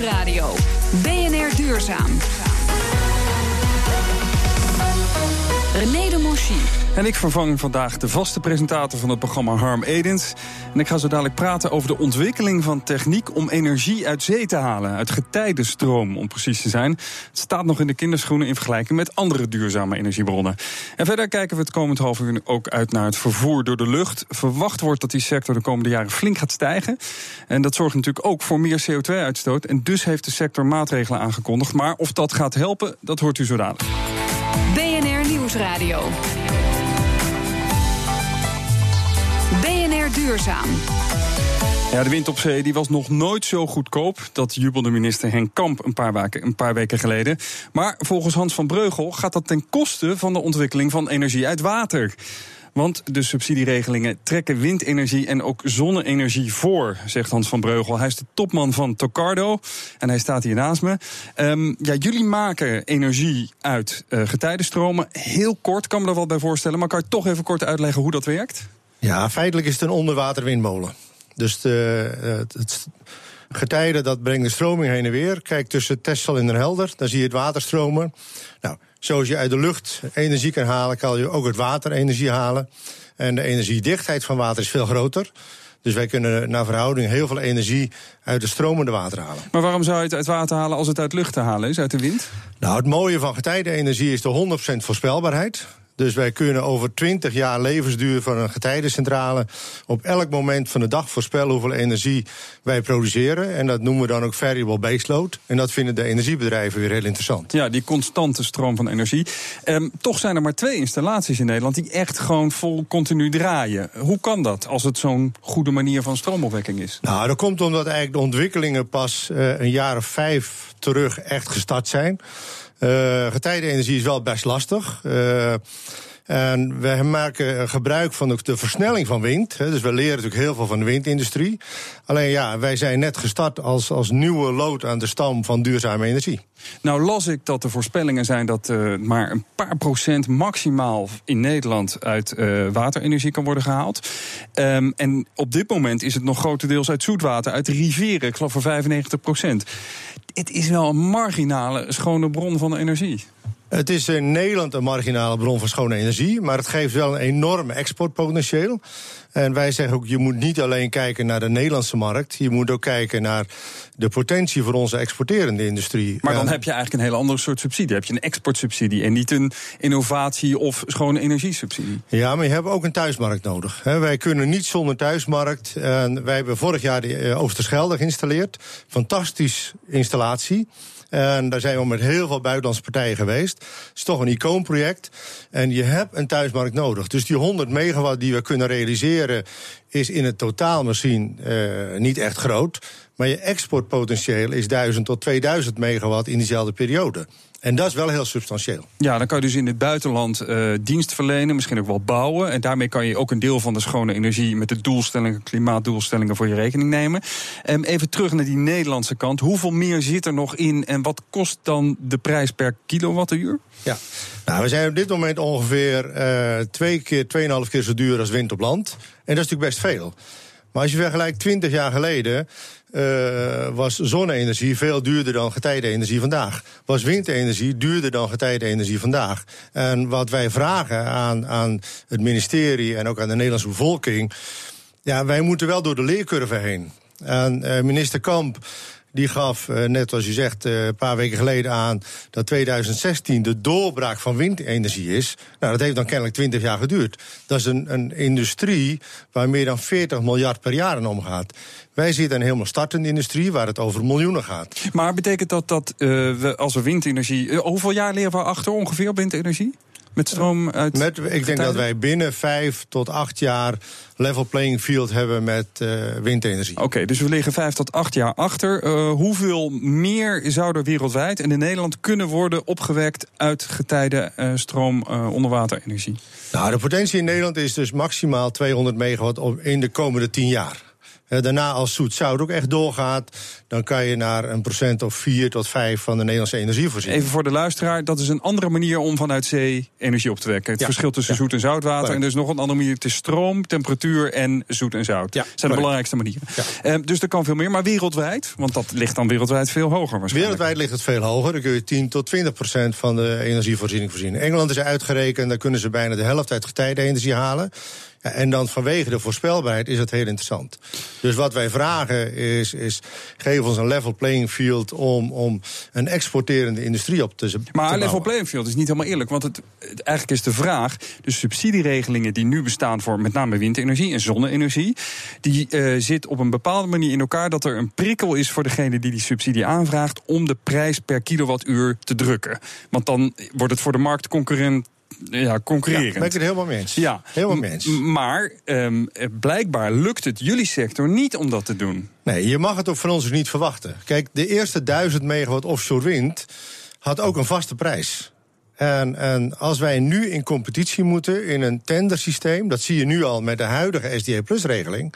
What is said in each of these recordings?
Nieuwsradio. BNR Duurzaam. René de Monchy. En ik vervang vandaag de vaste presentator van het programma Harm Edens. En ik ga zo dadelijk praten over de ontwikkeling van techniek om energie uit zee te halen. Uit getijdenstroom, om precies te zijn. Het staat nog in de kinderschoenen in vergelijking met andere duurzame energiebronnen. En verder kijken we het komend half uur ook uit naar het vervoer door de lucht. Verwacht wordt dat die sector de komende jaren flink gaat stijgen. En dat zorgt natuurlijk ook voor meer CO2-uitstoot. En dus heeft de sector maatregelen aangekondigd. Maar of dat gaat helpen, dat hoort u zo dadelijk. BNR Duurzaam. Ja, de wind op zee die was nog nooit zo goedkoop. Dat jubelde minister Henk Kamp een paar, weken, een paar weken geleden. Maar volgens Hans van Breugel gaat dat ten koste van de ontwikkeling van energie uit water. Want de subsidieregelingen trekken windenergie en ook zonne-energie voor, zegt Hans van Breugel. Hij is de topman van Tocardo en hij staat hier naast me. Um, ja, jullie maken energie uit uh, getijdenstromen. Heel kort, kan me er wel bij voorstellen. Maar kan je toch even kort uitleggen hoe dat werkt? Ja, feitelijk is het een onderwaterwindmolen. Dus de, het, het getijden dat brengt de stroming heen en weer. Kijk tussen Texel en Den Helder, dan zie je het water stromen. Nou, zoals je uit de lucht energie kan halen, kan je ook het water energie halen. En de energiedichtheid van water is veel groter. Dus wij kunnen naar verhouding heel veel energie uit het stromende water halen. Maar waarom zou je het uit water halen als het uit lucht te halen is, uit de wind? Nou, het mooie van getijdenenergie is de 100% voorspelbaarheid. Dus wij kunnen over 20 jaar levensduur van een getijdencentrale op elk moment van de dag voorspellen hoeveel energie wij produceren. En dat noemen we dan ook variable baseload. En dat vinden de energiebedrijven weer heel interessant. Ja, die constante stroom van energie. Ehm, toch zijn er maar twee installaties in Nederland die echt gewoon vol continu draaien. Hoe kan dat als het zo'n goede manier van stroomopwekking is? Nou, dat komt omdat eigenlijk de ontwikkelingen pas uh, een jaar of vijf terug echt gestart zijn. Uh, getijdenenergie is wel best lastig. En we maken gebruik van de versnelling van wind. Dus we leren natuurlijk heel veel van de windindustrie. Alleen ja, wij zijn net gestart als, als nieuwe lood aan de stam van duurzame energie. Nou las ik dat de voorspellingen zijn dat uh, maar een paar procent maximaal in Nederland uit uh, waterenergie kan worden gehaald. Um, en op dit moment is het nog grotendeels uit zoetwater, uit rivieren, ik geloof voor 95 procent. Het is wel een marginale schone bron van energie. Het is in Nederland een marginale bron van schone energie, maar het geeft wel een enorm exportpotentieel. En wij zeggen ook, je moet niet alleen kijken naar de Nederlandse markt, je moet ook kijken naar de potentie voor onze exporterende industrie. Maar dan heb je eigenlijk een hele andere soort subsidie. Dan heb je een exportsubsidie en niet een innovatie- of schone energiesubsidie. Ja, maar je hebt ook een thuismarkt nodig. Wij kunnen niet zonder thuismarkt. Wij hebben vorig jaar de Oosterschelde geïnstalleerd. Fantastisch installatie. En daar zijn we met heel veel buitenlandse partijen geweest. Het is toch een icoonproject. En je hebt een thuismarkt nodig. Dus die 100 megawatt die we kunnen realiseren, is in het totaal misschien uh, niet echt groot. Maar je exportpotentieel is 1000 tot 2000 megawatt in diezelfde periode. En dat is wel heel substantieel. Ja, dan kan je dus in het buitenland uh, dienst verlenen, misschien ook wel bouwen. En daarmee kan je ook een deel van de schone energie met de doelstellingen, klimaatdoelstellingen voor je rekening nemen. Um, even terug naar die Nederlandse kant. Hoeveel meer zit er nog in en wat kost dan de prijs per kilowattuur? Ja, nou, we zijn op dit moment ongeveer uh, twee keer, tweeënhalf keer zo duur als wind op land. En dat is natuurlijk best veel. Maar als je vergelijkt 20 jaar geleden, uh, was zonne-energie veel duurder dan getijdenenergie vandaag. Was windenergie duurder dan getijdenenergie vandaag. En wat wij vragen aan, aan het ministerie en ook aan de Nederlandse bevolking. Ja, wij moeten wel door de leercurve heen. En uh, minister Kamp die gaf, uh, net als u zegt, uh, een paar weken geleden aan dat 2016 de doorbraak van windenergie is. Nou, dat heeft dan kennelijk 20 jaar geduurd. Dat is een, een industrie waar meer dan 40 miljard per jaar in omgaat. Wij zitten een helemaal startende industrie waar het over miljoenen gaat. Maar betekent dat dat uh, we, als we windenergie. hoeveel jaar leren we achter ongeveer windenergie? Met stroom uit. Met, ik denk dat wij binnen vijf tot acht jaar level playing field hebben met uh, windenergie. Oké, okay, dus we liggen vijf tot acht jaar achter. Uh, hoeveel meer zou er wereldwijd en in Nederland kunnen worden opgewekt uit getijden uh, stroom onderwaterenergie? Nou, de potentie in Nederland is dus maximaal 200 megawatt in de komende tien jaar. Daarna als zoet-zout ook echt doorgaat, dan kan je naar een procent of 4 tot 5 van de Nederlandse energievoorziening. Even voor de luisteraar, dat is een andere manier om vanuit zee energie op te wekken. Het verschil tussen zoet en zoutwater. En dus nog een andere manier. Het is stroom, temperatuur en zoet en zout. Dat zijn de belangrijkste manieren. Uh, dus er kan veel meer. Maar wereldwijd, want dat ligt dan wereldwijd veel hoger waarschijnlijk. Wereldwijd ligt het veel hoger. Dan kun je 10 tot 20 procent van de energievoorziening voorzien. Engeland is uitgerekend, daar kunnen ze bijna de helft uit getijdenenergie halen. Ja, en dan vanwege de voorspelbaarheid is het heel interessant. Dus wat wij vragen is, is geef ons een level playing field om, om een exporterende industrie op te, Maar een level playing field is niet helemaal eerlijk. Want het, het, eigenlijk is de vraag, de subsidieregelingen die nu bestaan voor met name windenergie en zonne-energie, die uh, zit op een bepaalde manier in elkaar dat er een prikkel is voor degene die die subsidie aanvraagt om de prijs per kilowattuur te drukken. Want dan wordt het voor de marktconcurrent ja, concurreren. Ja, ben ik het helemaal mee eens. Ja. Helemaal mee eens. Maar um, blijkbaar lukt het jullie sector niet om dat te doen. Nee, je mag het ook van ons dus niet verwachten. Kijk, de eerste 1000 megawatt offshore wind had ook een vaste prijs. En, en, als wij nu in competitie moeten in een tendersysteem, dat zie je nu al met de huidige SDA Plus regeling.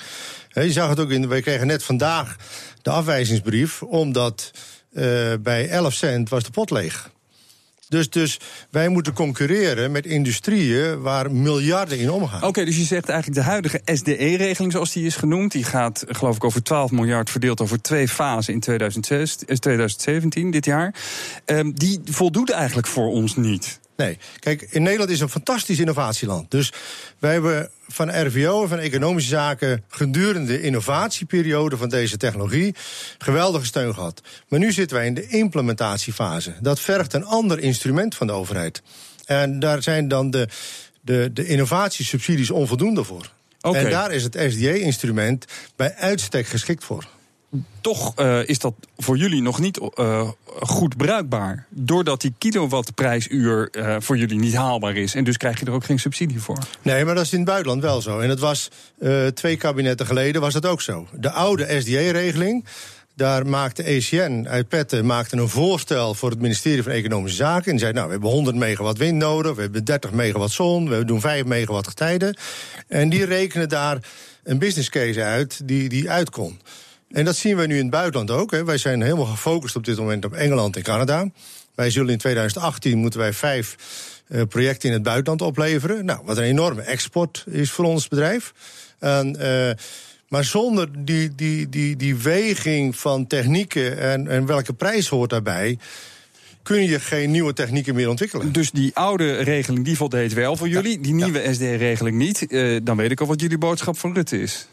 Je zag het ook in, we kregen net vandaag de afwijzingsbrief, omdat uh, bij 11 cent was de pot leeg. Dus, dus wij moeten concurreren met industrieën waar miljarden in omgaan. Oké, dus je zegt eigenlijk de huidige SDE-regeling, zoals die is genoemd, die gaat geloof ik over 12 miljard verdeeld over twee fasen in 2006, 2017, eh, dit jaar. Um, die voldoet eigenlijk voor ons niet. Nee, kijk, in Nederland is een fantastisch innovatieland. Dus wij hebben van RVO en van Economische Zaken gedurende de innovatieperiode van deze technologie geweldige steun gehad. Maar nu zitten wij in de implementatiefase. Dat vergt een ander instrument van de overheid. En daar zijn dan de, de, de innovatiesubsidies onvoldoende voor. Okay. En daar is het SDA-instrument bij uitstek geschikt voor toch uh, is dat voor jullie nog niet uh, goed bruikbaar. Doordat die kilowattprijsuur uh, voor jullie niet haalbaar is. En dus krijg je er ook geen subsidie voor. Nee, maar dat is in het buitenland wel zo. En dat was twee kabinetten geleden was dat ook zo. De oude SDA-regeling. Daar maakte ECN uit Petten maakte een voorstel voor het ministerie van Economische Zaken. En zei: Nou, we hebben 100 megawatt wind nodig, we hebben 30 megawatt zon, we doen 5 megawatt getijden. En die rekenen daar een business case uit die, die uit kon. En dat zien we nu in het buitenland ook. Hè. Wij zijn helemaal gefocust op dit moment op Engeland en Canada. Wij zullen in 2018 moeten wij vijf uh, projecten in het buitenland opleveren. Nou, wat een enorme export is voor ons bedrijf. En, uh, maar zonder die, die, die, die weging van technieken en, en welke prijs hoort daarbij kun je geen nieuwe technieken meer ontwikkelen. Dus die oude regeling die voldeed wel voor jullie, die nieuwe ja. SD-regeling niet. Uh, dan weet ik al wat jullie boodschap van Rutte is.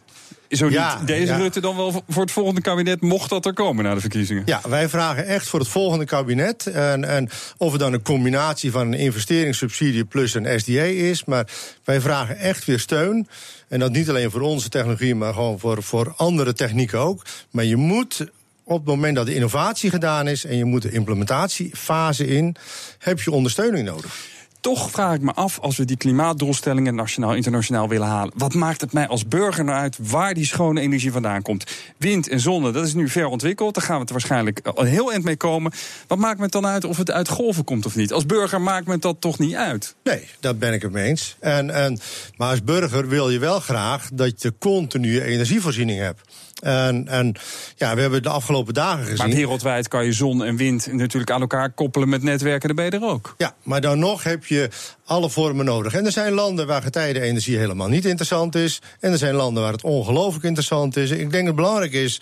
Ook ja, niet deze Rutte dan wel voor het volgende kabinet, mocht dat er komen na de verkiezingen? Ja, wij vragen echt voor het volgende kabinet. En, en of het dan een combinatie van een investeringssubsidie plus een SDA is. Maar wij vragen echt weer steun. En dat niet alleen voor onze technologie, maar gewoon voor, voor andere technieken ook. Maar je moet op het moment dat de innovatie gedaan is en je moet de implementatiefase in, heb je ondersteuning nodig toch vraag ik me af, als we die klimaatdoelstellingen nationaal internationaal willen halen, wat maakt het mij als burger nou uit waar die schone energie vandaan komt? Wind en zonne, dat is nu ver ontwikkeld, daar gaan we het waarschijnlijk al heel eind mee komen. Wat maakt me het dan uit of het uit golven komt of niet? Als burger maakt me dat toch niet uit? Nee, dat ben ik het mee eens. En, en, maar als burger wil je wel graag dat je continue energievoorziening hebt. En, en ja, we hebben de afgelopen dagen gezien. Maar wereldwijd kan je zon en wind natuurlijk aan elkaar koppelen met netwerken, dan ben je er ook. Ja, maar dan nog heb je alle vormen nodig. En er zijn landen waar getijdenenergie helemaal niet interessant is. En er zijn landen waar het ongelooflijk interessant is. Ik denk dat het belangrijk is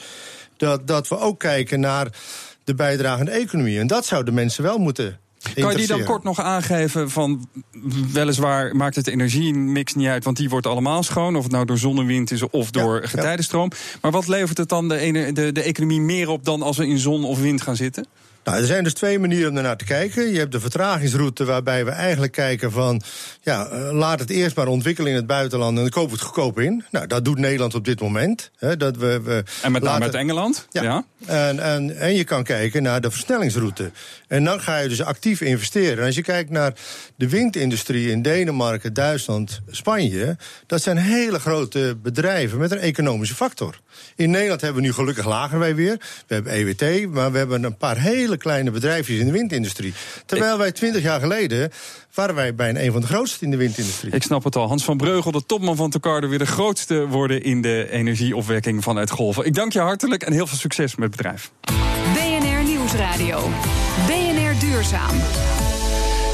dat, dat we ook kijken naar de bijdrage aan de economie. En dat zouden mensen wel moeten kan je die dan kort nog aangeven van weliswaar maakt het energiemix niet uit, want die wordt allemaal schoon, of het nou door zon en wind is of door ja, getijdenstroom. Maar wat levert het dan de, de, de economie meer op dan als we in zon of wind gaan zitten? Nou, er zijn dus twee manieren om ernaar te kijken. Je hebt de vertragingsroute waarbij we eigenlijk kijken van... ja, eh, laat het eerst maar ontwikkelen in het buitenland en dan koop het goedkoop in. Nou, dat doet Nederland op dit moment. Hè, dat we, we en met name met Engeland? Ja. En, en, en je kan kijken naar de versnellingsroute. En dan ga je dus actief investeren. En als je kijkt naar de windindustrie in Denemarken, Duitsland, Spanje... dat zijn hele grote bedrijven met een economische factor. In Nederland hebben we nu gelukkig lager wij weer. We hebben EWT, maar we hebben een paar hele kleine bedrijfjes in de windindustrie. Terwijl wij twintig jaar geleden waren wij bijna een van de grootste in de windindustrie. Ik snap het al. Hans van Breugel, de topman van Tecarde, weer de grootste worden in de energieopwekking vanuit golven. Ik dank je hartelijk en heel veel succes met het bedrijf. BNR Nieuwsradio. BNR Duurzaam.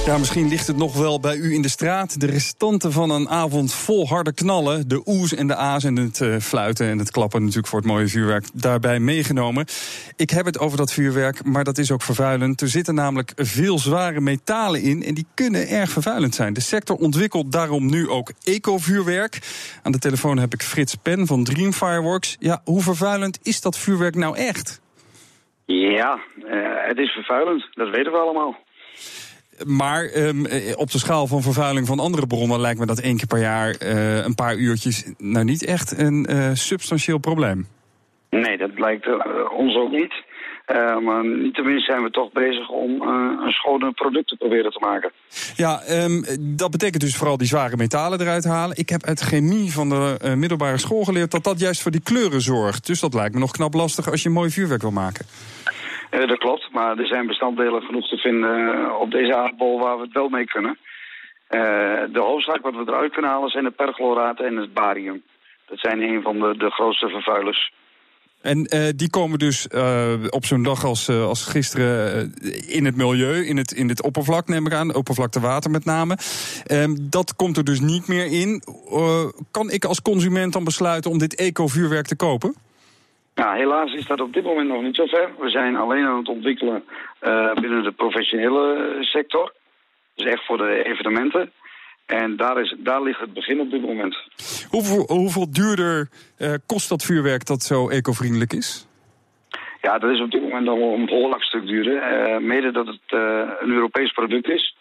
Ja, misschien ligt het nog wel bij u in de straat. De restanten van een avond vol harde knallen. De oes en de a's en het uh, fluiten en het klappen natuurlijk voor het mooie vuurwerk daarbij meegenomen. Ik heb het over dat vuurwerk, maar dat is ook vervuilend. Er zitten namelijk veel zware metalen in en die kunnen erg vervuilend zijn. De sector ontwikkelt daarom nu ook eco-vuurwerk. Aan de telefoon heb ik Frits Pen van Dream Fireworks. Ja, hoe vervuilend is dat vuurwerk nou echt? Ja, uh, het is vervuilend. Dat weten we allemaal. Maar um, op de schaal van vervuiling van andere bronnen lijkt me dat één keer per jaar uh, een paar uurtjes nou niet echt een uh, substantieel probleem. Nee, dat lijkt ons ook niet. maar niettemin zijn we toch bezig om een schone product te proberen te maken. Ja, um, dat betekent dus vooral die zware metalen eruit halen. Ik heb uit chemie van de middelbare school geleerd dat dat juist voor die kleuren zorgt. Dus dat lijkt me nog knap lastig als je een mooi vuurwerk wil maken. Dat klopt, maar er zijn bestanddelen genoeg te vinden op deze aardbol waar we het wel mee kunnen. Uh, de hoofdzaak wat we eruit kunnen halen zijn het perchloraat en het barium. Dat zijn een van de, de grootste vervuilers. En uh, die komen dus op zo'n dag als, als gisteren in het milieu, in het, in het oppervlak neem ik aan, oppervlaktewater met name. Ehm, dat komt er dus niet meer in. kan ik als consument dan besluiten om dit eco-vuurwerk te kopen? Nou, helaas is dat op dit moment nog niet zo ver. We zijn alleen aan het ontwikkelen uh, binnen de professionele sector. Dus echt voor de evenementen. En daar, is, daar ligt het begin op dit moment. Hoeveel, hoeveel duurder uh, kost dat vuurwerk dat zo ecovriendelijk is? Ja, dat is op dit moment al een behoorlijk stuk duurder. Uh, mede dat het een Europees product is.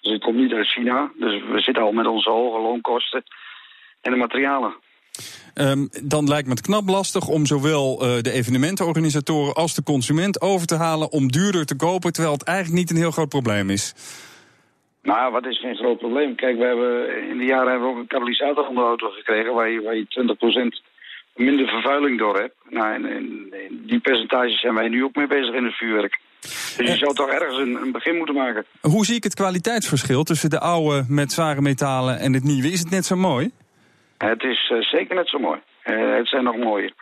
Dus het komt niet uit China. Dus we zitten al met onze hoge loonkosten en de materialen. Um, dan lijkt me het knap lastig om zowel uh, de evenementenorganisatoren als de consument over te halen om duurder te kopen, terwijl het eigenlijk niet een heel groot probleem is. Nou, wat is geen groot probleem? Kijk, we hebben in de jaren hebben we ook een katalysator onder de auto gekregen waar je, waar je 20% minder vervuiling door hebt. Nou, en, en, die percentages zijn wij nu ook mee bezig in het vuurwerk. Dus je zou toch ergens een, een, begin moeten maken. Hoe zie ik het kwaliteitsverschil tussen de oude met zware metalen en het nieuwe? Is het net zo mooi? Het is uh, zeker net zo mooi. Uh, het zijn nog mooier.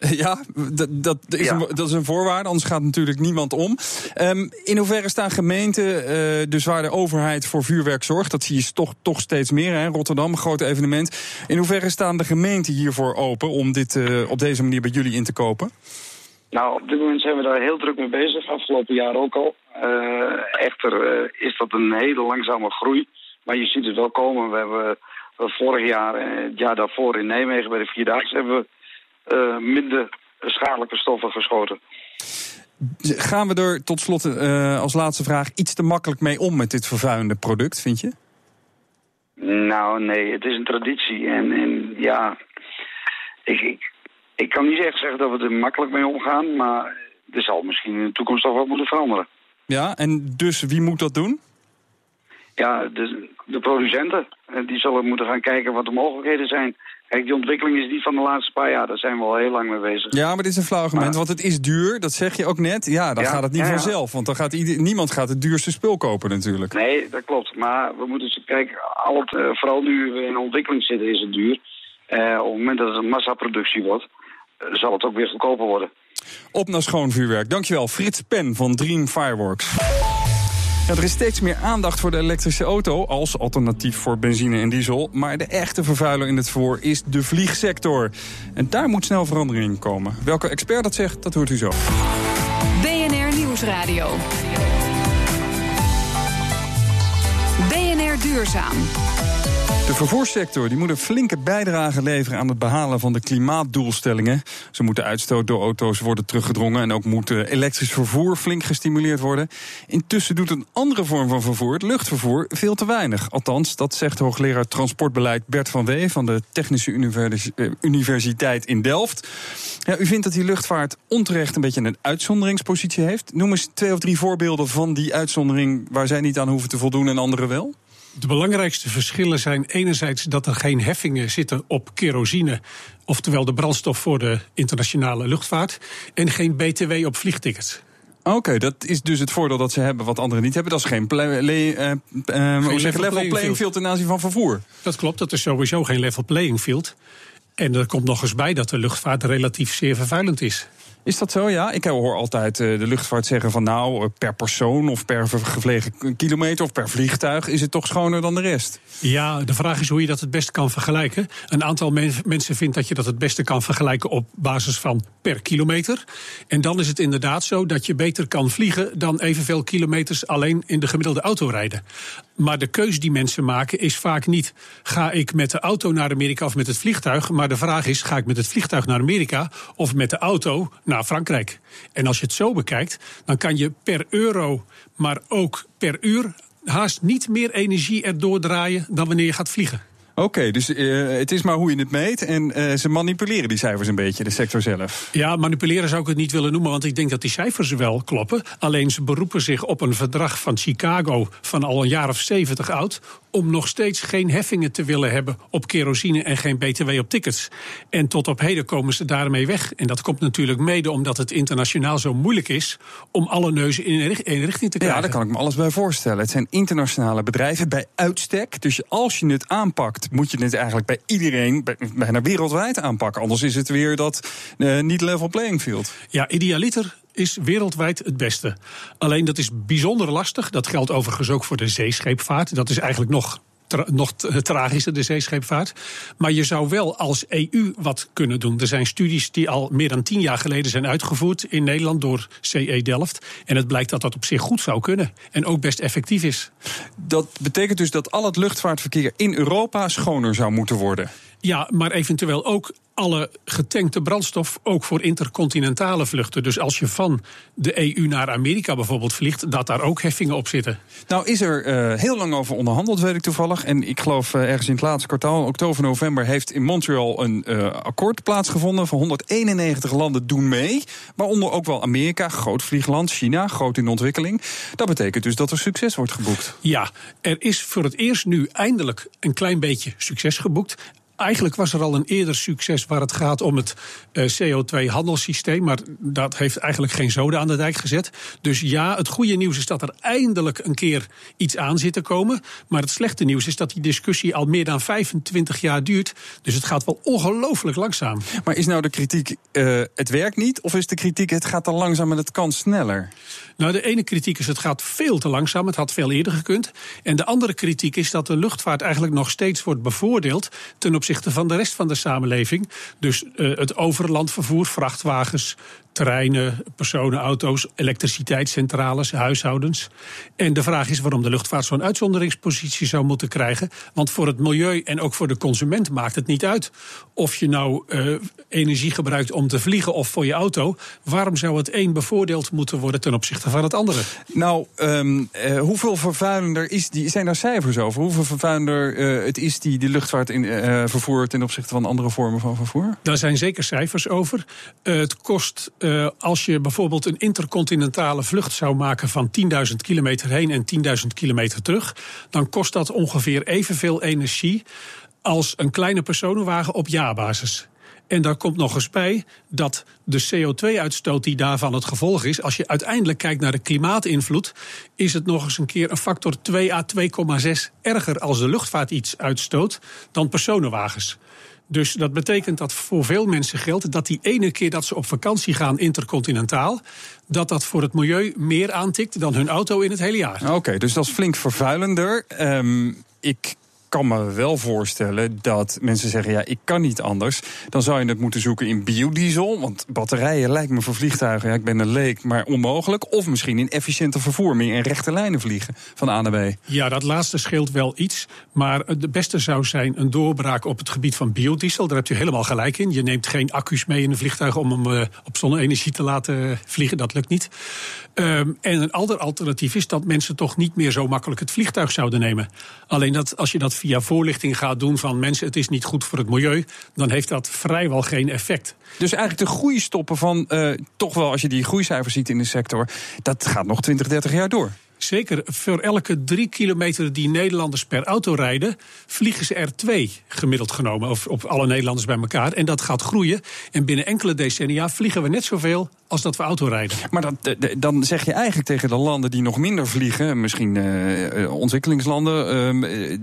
Ja, dat, dat, is ja. Een, dat is een voorwaarde, anders gaat natuurlijk niemand om. Um, in hoeverre staan gemeenten, uh, dus waar de overheid voor vuurwerk zorgt, dat zie je toch, toch steeds meer, hè? Rotterdam, groot evenement. In hoeverre staan de gemeenten hiervoor open om dit uh, op deze manier bij jullie in te kopen? Nou, op dit moment zijn we daar heel druk mee bezig, afgelopen jaar ook al. Uh, echter is dat een hele langzame groei, maar je ziet het wel komen. We hebben vorig jaar en het jaar daarvoor in Nijmegen bij de Vierdaagse hebben we uh, minder schadelijke stoffen geschoten. Gaan we er tot slot uh, als laatste vraag iets te makkelijk mee om met dit vervuilende product, vind je? Nou, nee, het is een traditie. En, en ja, ik, ik, ik kan niet echt zeggen dat we er makkelijk mee omgaan, maar er zal misschien in de toekomst toch wat moeten veranderen. Ja, en dus wie moet dat doen? Ja, de, de producenten. Die zullen moeten gaan kijken wat de mogelijkheden zijn. Kijk, die ontwikkeling is niet van de laatste paar jaar. Daar zijn we al heel lang mee bezig. Ja, maar dit is een flauw argument, want het is duur. Dat zeg je ook net. Ja, dan ja, gaat het niet ja, vanzelf. Want dan gaat ieder, niemand gaat het duurste spul kopen natuurlijk. Nee, dat klopt. Maar we moeten kijken, al het, uh, vooral nu we in ontwikkeling zitten, is het duur. Uh, op het moment dat het een massaproductie wordt, uh, zal het ook weer goedkoper worden. Op naar schoon vuurwerk. Dankjewel, Frits Pen van Dream Fireworks. Er is steeds meer aandacht voor de elektrische auto als alternatief voor benzine en diesel. Maar de echte vervuiler in het vervoer is de vliegsector. En daar moet snel verandering in komen. Welke expert dat zegt, dat hoort u zo. BNR Nieuwsradio. BNR Duurzaam. De vervoerssector die moet een flinke bijdrage leveren aan het behalen van de klimaatdoelstellingen. Zo moet de uitstoot door auto's worden teruggedrongen en ook moet elektrisch vervoer flink gestimuleerd worden. Intussen doet een andere vorm van vervoer, het luchtvervoer, veel te weinig. Althans, dat zegt hoogleraar transportbeleid Bert van Wee van de Technische Universiteit in Delft. Ja, u vindt dat die luchtvaart onterecht een beetje een uitzonderingspositie heeft. Noem eens twee of drie voorbeelden van die uitzondering waar zij niet aan hoeven te voldoen en anderen wel. De belangrijkste verschillen zijn enerzijds dat er geen heffingen zitten op kerosine, oftewel de brandstof voor de internationale luchtvaart, en geen BTW op vliegtickets. Oké, dat is dus het voordeel dat ze hebben wat anderen niet hebben. Dat is geen, play, le, uh, uh, level, level playing, playing field ten aanzien van vervoer. Dat klopt, dat is sowieso geen level playing field. En er komt nog eens bij dat de luchtvaart relatief zeer vervuilend is. Is dat zo? Ja, ik hoor altijd de luchtvaart zeggen van nou, per persoon of per gevlegen kilometer of per vliegtuig is het toch schoner dan de rest. Ja, de vraag is hoe je dat het beste kan vergelijken. Een aantal men mensen vindt dat je dat het beste kan vergelijken op basis van per kilometer. En dan is het inderdaad zo dat je beter kan vliegen dan evenveel kilometers alleen in de gemiddelde auto rijden. Maar de keus die mensen maken is vaak niet: ga ik met de auto naar Amerika of met het vliegtuig? Maar de vraag is: ga ik met het vliegtuig naar Amerika of met de auto naar Frankrijk? En als je het zo bekijkt, dan kan je per euro, maar ook per uur haast niet meer energie erdoor draaien dan wanneer je gaat vliegen. Oké, okay, dus uh, het is maar hoe je het meet. En uh, ze manipuleren die cijfers een beetje, de sector zelf. Ja, manipuleren zou ik het niet willen noemen, want ik denk dat die cijfers wel kloppen. Alleen ze beroepen zich op een verdrag van Chicago van al een jaar of zeventig oud. om nog steeds geen heffingen te willen hebben op kerosine en geen BTW op tickets. En tot op heden komen ze daarmee weg. En dat komt natuurlijk mede omdat het internationaal zo moeilijk is om alle neuzen in één richting te krijgen. Ja, daar kan ik me alles bij voorstellen. Het zijn internationale bedrijven bij uitstek. Dus als je het aanpakt moet je het eigenlijk bij iedereen, bijna wereldwijd aanpakken. Anders is het weer dat uh, niet level playing field. Ja, idealiter is wereldwijd het beste. Alleen dat is bijzonder lastig. Dat geldt overigens ook voor de zeescheepvaart. Dat is eigenlijk nog nog tragischer, de zeescheepvaart. Maar je zou wel als EU wat kunnen doen. Er zijn studies die al meer dan tien jaar geleden zijn uitgevoerd in Nederland door CE Delft. En het blijkt dat dat op zich goed zou kunnen. En ook best effectief is. Dat betekent dus dat al het luchtvaartverkeer in Europa schoner zou moeten worden. Ja, maar eventueel ook alle getankte brandstof ook voor intercontinentale vluchten. Dus als je van de EU naar Amerika bijvoorbeeld vliegt, dat daar ook heffingen op zitten. Nou is er uh, heel lang over onderhandeld, weet ik toevallig. En ik geloof uh, ergens in het laatste kwartaal, oktober, november, heeft in Montreal een uh, akkoord plaatsgevonden. Van 191 landen doen mee. Waaronder ook wel Amerika, groot vliegland, China, groot in ontwikkeling. Dat betekent dus dat er succes wordt geboekt. Ja, er is voor het eerst nu eindelijk een klein beetje succes geboekt. Eigenlijk was er al een eerder succes waar het gaat om het uh, CO2-handelssysteem. Maar dat heeft eigenlijk geen zoden aan de dijk gezet. Dus ja, het goede nieuws is dat er eindelijk een keer iets aan zit te komen. Maar het slechte nieuws is dat die discussie al meer dan 25 jaar duurt. Dus het gaat wel ongelooflijk langzaam. Maar is nou de kritiek, uh, het werkt niet? Of is de kritiek, het gaat te langzaam en het kan sneller? Nou, de ene kritiek is het gaat veel te langzaam. Het had veel eerder gekund. En de andere kritiek is dat de luchtvaart eigenlijk nog steeds wordt bevoordeeld ten opzichte van de rest van de samenleving. Dus uh, het overlandvervoer, vrachtwagens, treinen, personenauto's, elektriciteitscentrales, huishoudens. En de vraag is waarom de luchtvaart zo'n uitzonderingspositie zou moeten krijgen. Want voor het milieu en ook voor de consument maakt het niet uit of je nou uh, energie gebruikt om te vliegen of voor je auto. Waarom zou het een bevoordeeld moeten worden ten opzichte van het andere? Nou, um, uh, hoeveel vervuilender is die? Zijn daar cijfers over? Hoeveel vervuilender uh, het is die de luchtvaart in, vervoer ten opzichte van andere vormen van vervoer? Daar zijn zeker cijfers over. het kost uh, als je bijvoorbeeld een intercontinentale vlucht zou maken van 10.000 kilometer heen en 10.000 kilometer terug, dan kost dat ongeveer evenveel energie als een kleine personenwagen op jaarbasis. En daar komt nog eens bij dat de CO2-uitstoot die daarvan het gevolg is, als je uiteindelijk kijkt naar de klimaatinvloed, is het nog eens een keer een factor 2 à 2,6 erger als de luchtvaart iets uitstoot dan personenwagens. Dus dat betekent dat voor veel mensen geldt dat die ene keer dat ze op vakantie gaan intercontinentaal, dat dat voor het milieu meer aantikt dan hun auto in het hele jaar. Oké, dus dat is flink vervuilender. Um, ik kan me wel voorstellen dat mensen zeggen: ja, ik kan niet anders. Dan zou je het moeten zoeken in biodiesel. Want batterijen lijkt me voor vliegtuigen, ja, ik ben een leek, maar onmogelijk. Of misschien in efficiënter vervoer, meer in rechte lijnen vliegen van A naar B. Ja, dat laatste scheelt wel iets. Maar het beste zou zijn een doorbraak op het gebied van biodiesel. Daar hebt u helemaal gelijk in. Je neemt geen accu's mee in een vliegtuig om hem uh, op zonne-energie te laten vliegen. Dat lukt niet. Um, en een ander alternatief is dat mensen toch niet meer zo makkelijk het vliegtuig zouden nemen. Alleen dat als je dat via voorlichting gaat doen van mensen, het is niet goed voor het milieu, dan heeft dat vrijwel geen effect. Dus eigenlijk de groeistoppen van, uh, toch wel als je die groeicijfers ziet in de sector, dat gaat nog 20, 30 jaar door. Zeker, voor elke drie kilometer die Nederlanders per auto rijden, vliegen ze er twee gemiddeld genomen, of op alle Nederlanders bij elkaar. En dat gaat groeien. En binnen enkele decennia vliegen we net zoveel als dat we auto rijden. Maar dat, dan zeg je eigenlijk tegen de landen die nog minder vliegen, misschien uh, ontwikkelingslanden, uh,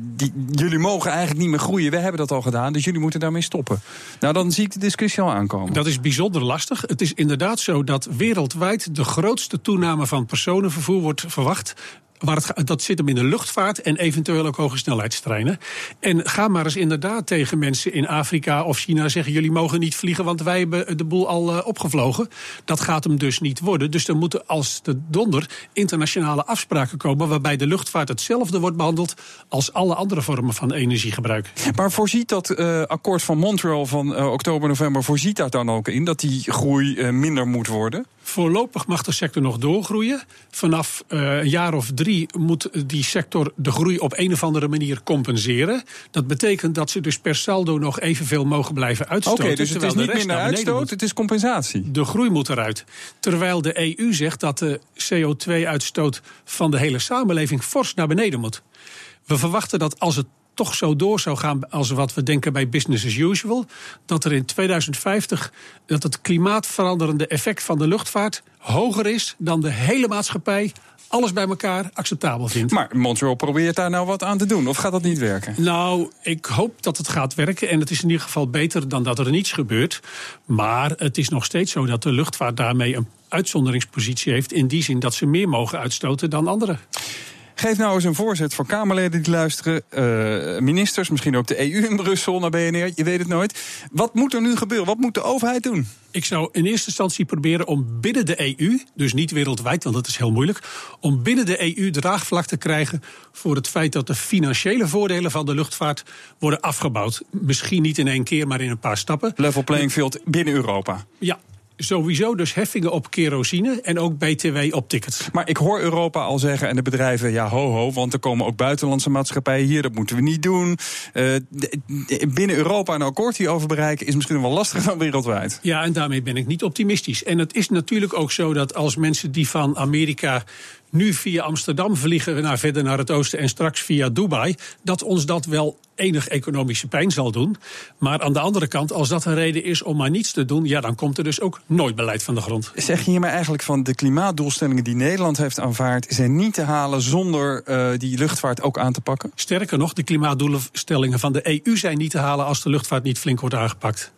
jullie mogen eigenlijk niet meer groeien. We hebben dat al gedaan, dus jullie moeten daarmee stoppen. Nou, dan zie ik de discussie al aankomen. Dat is bijzonder lastig. Het is inderdaad zo dat wereldwijd de grootste toename van personenvervoer wordt verwacht Waar het, dat zit hem in de luchtvaart en eventueel ook hoge snelheidstreinen. En ga maar eens inderdaad tegen mensen in Afrika of China zeggen: jullie mogen niet vliegen, want wij hebben de boel al uh, opgevlogen. Dat gaat hem dus niet worden. Dus er moeten als de donder internationale afspraken komen waarbij de luchtvaart hetzelfde wordt behandeld als alle andere vormen van energiegebruik. Maar voorziet dat uh, akkoord van Montreal van uh, oktober, november, voorziet daar dan ook in dat die groei minder moet worden? Voorlopig mag de sector nog doorgroeien. Vanaf uh, een jaar of drie moet die sector de groei op een of andere manier compenseren. Dat betekent dat ze dus per saldo nog evenveel mogen blijven uitstoten. Oké, dus het is niet minder uitstoot, het is compensatie. De groei moet eruit. Terwijl de EU zegt dat de CO2-uitstoot van de hele samenleving fors naar beneden moet. We verwachten dat als het toch zo door zou gaan als wat we denken bij business as usual, dat er in 2050 dat het klimaatveranderende effect van de luchtvaart hoger is dan de hele maatschappij alles bij elkaar acceptabel vindt. Maar Montreal probeert daar nou wat aan te doen, of gaat dat niet werken? Nou, ik hoop dat het gaat werken. En het is in ieder geval beter dan dat er niets gebeurt. Maar het is nog steeds zo dat de luchtvaart daarmee een uitzonderingspositie heeft. In die zin dat ze meer mogen uitstoten dan anderen. Geef nou eens een voorzet voor Kamerleden die luisteren, uh, ministers, misschien ook de EU in Brussel naar BNR, je weet het nooit. Wat moet er nu gebeuren? Wat moet de overheid doen? Ik zou in eerste instantie proberen om binnen de EU, dus niet wereldwijd, want dat is heel moeilijk, om binnen de EU draagvlak te krijgen voor het feit dat de financiële voordelen van de luchtvaart worden afgebouwd. Misschien niet in één keer, maar in een paar stappen. Level playing field binnen Europa. Ja, sowieso dus heffingen op kerosine en ook BTW op tickets. Maar ik hoor Europa al zeggen en de bedrijven, ja ho ho, want er komen ook buitenlandse maatschappijen hier, dat moeten we niet doen. Uh, binnen Europa een akkoord hierover bereiken is misschien wel lastiger dan wereldwijd. Ja, en daarmee ben ik niet optimistisch. En het is natuurlijk ook zo dat als mensen die van Amerika nu via Amsterdam vliegen naar verder naar het oosten en straks via Dubai, dat ons dat wel enig economische pijn zal doen. Maar aan de andere kant, als dat een reden is om maar niets te doen, ja, dan komt er dus ook nooit beleid van de grond. Zeg je hiermee eigenlijk van de klimaatdoelstellingen die Nederland heeft aanvaard, zijn niet te halen zonder uh, die luchtvaart ook aan te pakken? Sterker nog, de klimaatdoelstellingen van de EU zijn niet te halen als de luchtvaart niet flink wordt aangepakt.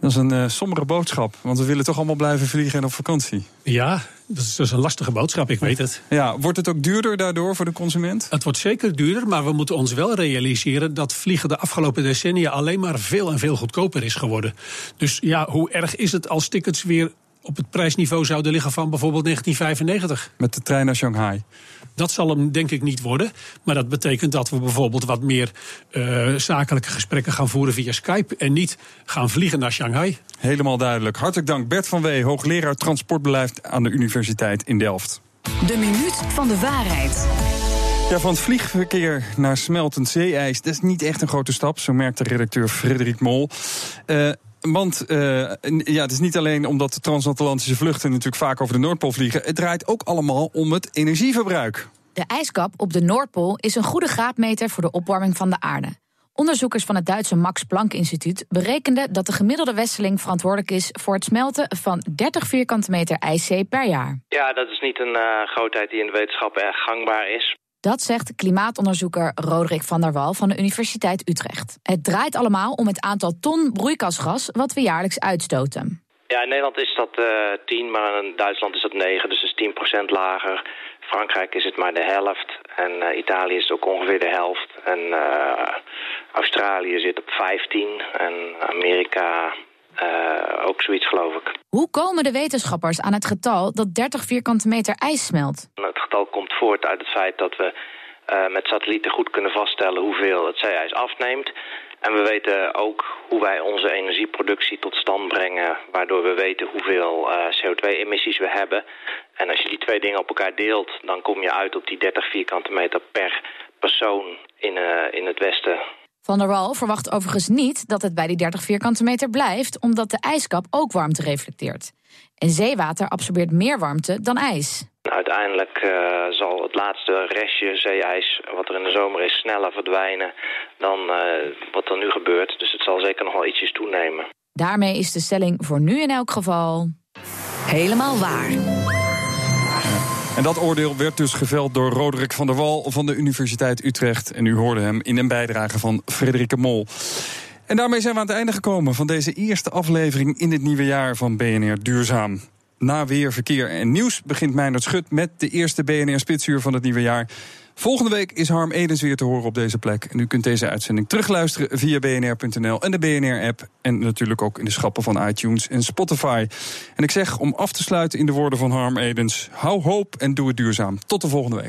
Dat is een uh, sombere boodschap, want we willen toch allemaal blijven vliegen en op vakantie. Ja, dat is, dus een lastige boodschap, ik weet het. Ja, wordt het ook duurder daardoor voor de consument? Het wordt zeker duurder, maar we moeten ons wel realiseren dat vliegen de afgelopen decennia alleen maar veel en veel goedkoper is geworden. Dus ja, hoe erg is het als tickets weer op het prijsniveau zouden liggen van bijvoorbeeld 1995? Met de trein naar Shanghai. Dat zal hem denk ik niet worden. Maar dat betekent dat we bijvoorbeeld wat meer uh, zakelijke gesprekken gaan voeren via Skype. En niet gaan vliegen naar Shanghai. Helemaal duidelijk. Hartelijk dank Bert van Wee, hoogleraar transportbeleid aan de Universiteit in Delft. De minuut van de waarheid. Ja, van het vliegverkeer naar smeltend zeeijs, dat is niet echt een grote stap, zo merkt de redacteur Frederik Mol. Uh, want uh, ja, het is niet alleen omdat de transatlantische vluchten natuurlijk vaak over de Noordpool vliegen. Het draait ook allemaal om het energieverbruik. De ijskap op de Noordpool is een goede graadmeter voor de opwarming van de aarde. Onderzoekers van het Duitse Max Planck Instituut berekenden dat de gemiddelde wesseling verantwoordelijk is voor het smelten van 30 vierkante meter ijszee per jaar. Ja, dat is niet een uh, grootheid die in de wetenschap erg gangbaar is. Dat zegt klimaatonderzoeker Roderick van der Wal van de Universiteit Utrecht. Het draait allemaal om het aantal ton broeikasgas wat we jaarlijks uitstoten. Ja, in Nederland is dat uh, 10, maar in Duitsland is dat 9, dus dat is 10% lager. Frankrijk is het maar de helft en uh, Italië is ook ongeveer de helft. En uh, Australië zit op 15 en Amerika uh, ook zoiets geloof ik. Hoe komen de wetenschappers aan het getal dat 30 vierkante meter ijs smelt? Het getal komt voort uit het feit dat we uh, met satellieten goed kunnen vaststellen hoeveel het zeeijs afneemt. En we weten ook hoe wij onze energieproductie tot stand brengen, waardoor we weten hoeveel uh, CO2-emissies we hebben. En als je die twee dingen op elkaar deelt, dan kom je uit op die 30 vierkante meter per persoon in, in het Westen Van der Wal verwacht overigens niet dat het bij die 30 vierkante meter blijft, omdat de ijskap ook warmte reflecteert. En zeewater absorbeert meer warmte dan ijs. Uiteindelijk uh, zal het laatste restje zeeijs, wat er in de zomer is, sneller verdwijnen dan uh, wat er nu gebeurt. Dus het zal zeker nog wel ietsjes toenemen. Daarmee is de stelling voor nu in elk geval helemaal waar. En dat oordeel werd dus geveld door Roderick van der Wal van de Universiteit Utrecht. En u hoorde hem in een bijdrage van Frederike Mol. En daarmee zijn we aan het einde gekomen van deze eerste aflevering in het nieuwe jaar van BNR Duurzaam. Na weer, verkeer en nieuws begint Meijnerd Schut met de eerste BNR-spitsuur van het nieuwe jaar. Volgende week is Harm Edens weer te horen op deze plek. En u kunt deze uitzending terugluisteren via bnr.nl en de BNR-app. En natuurlijk ook in de schappen van iTunes en Spotify. En ik zeg om af te sluiten in de woorden van Harm Edens: hou hoop en doe het duurzaam. Tot de volgende week.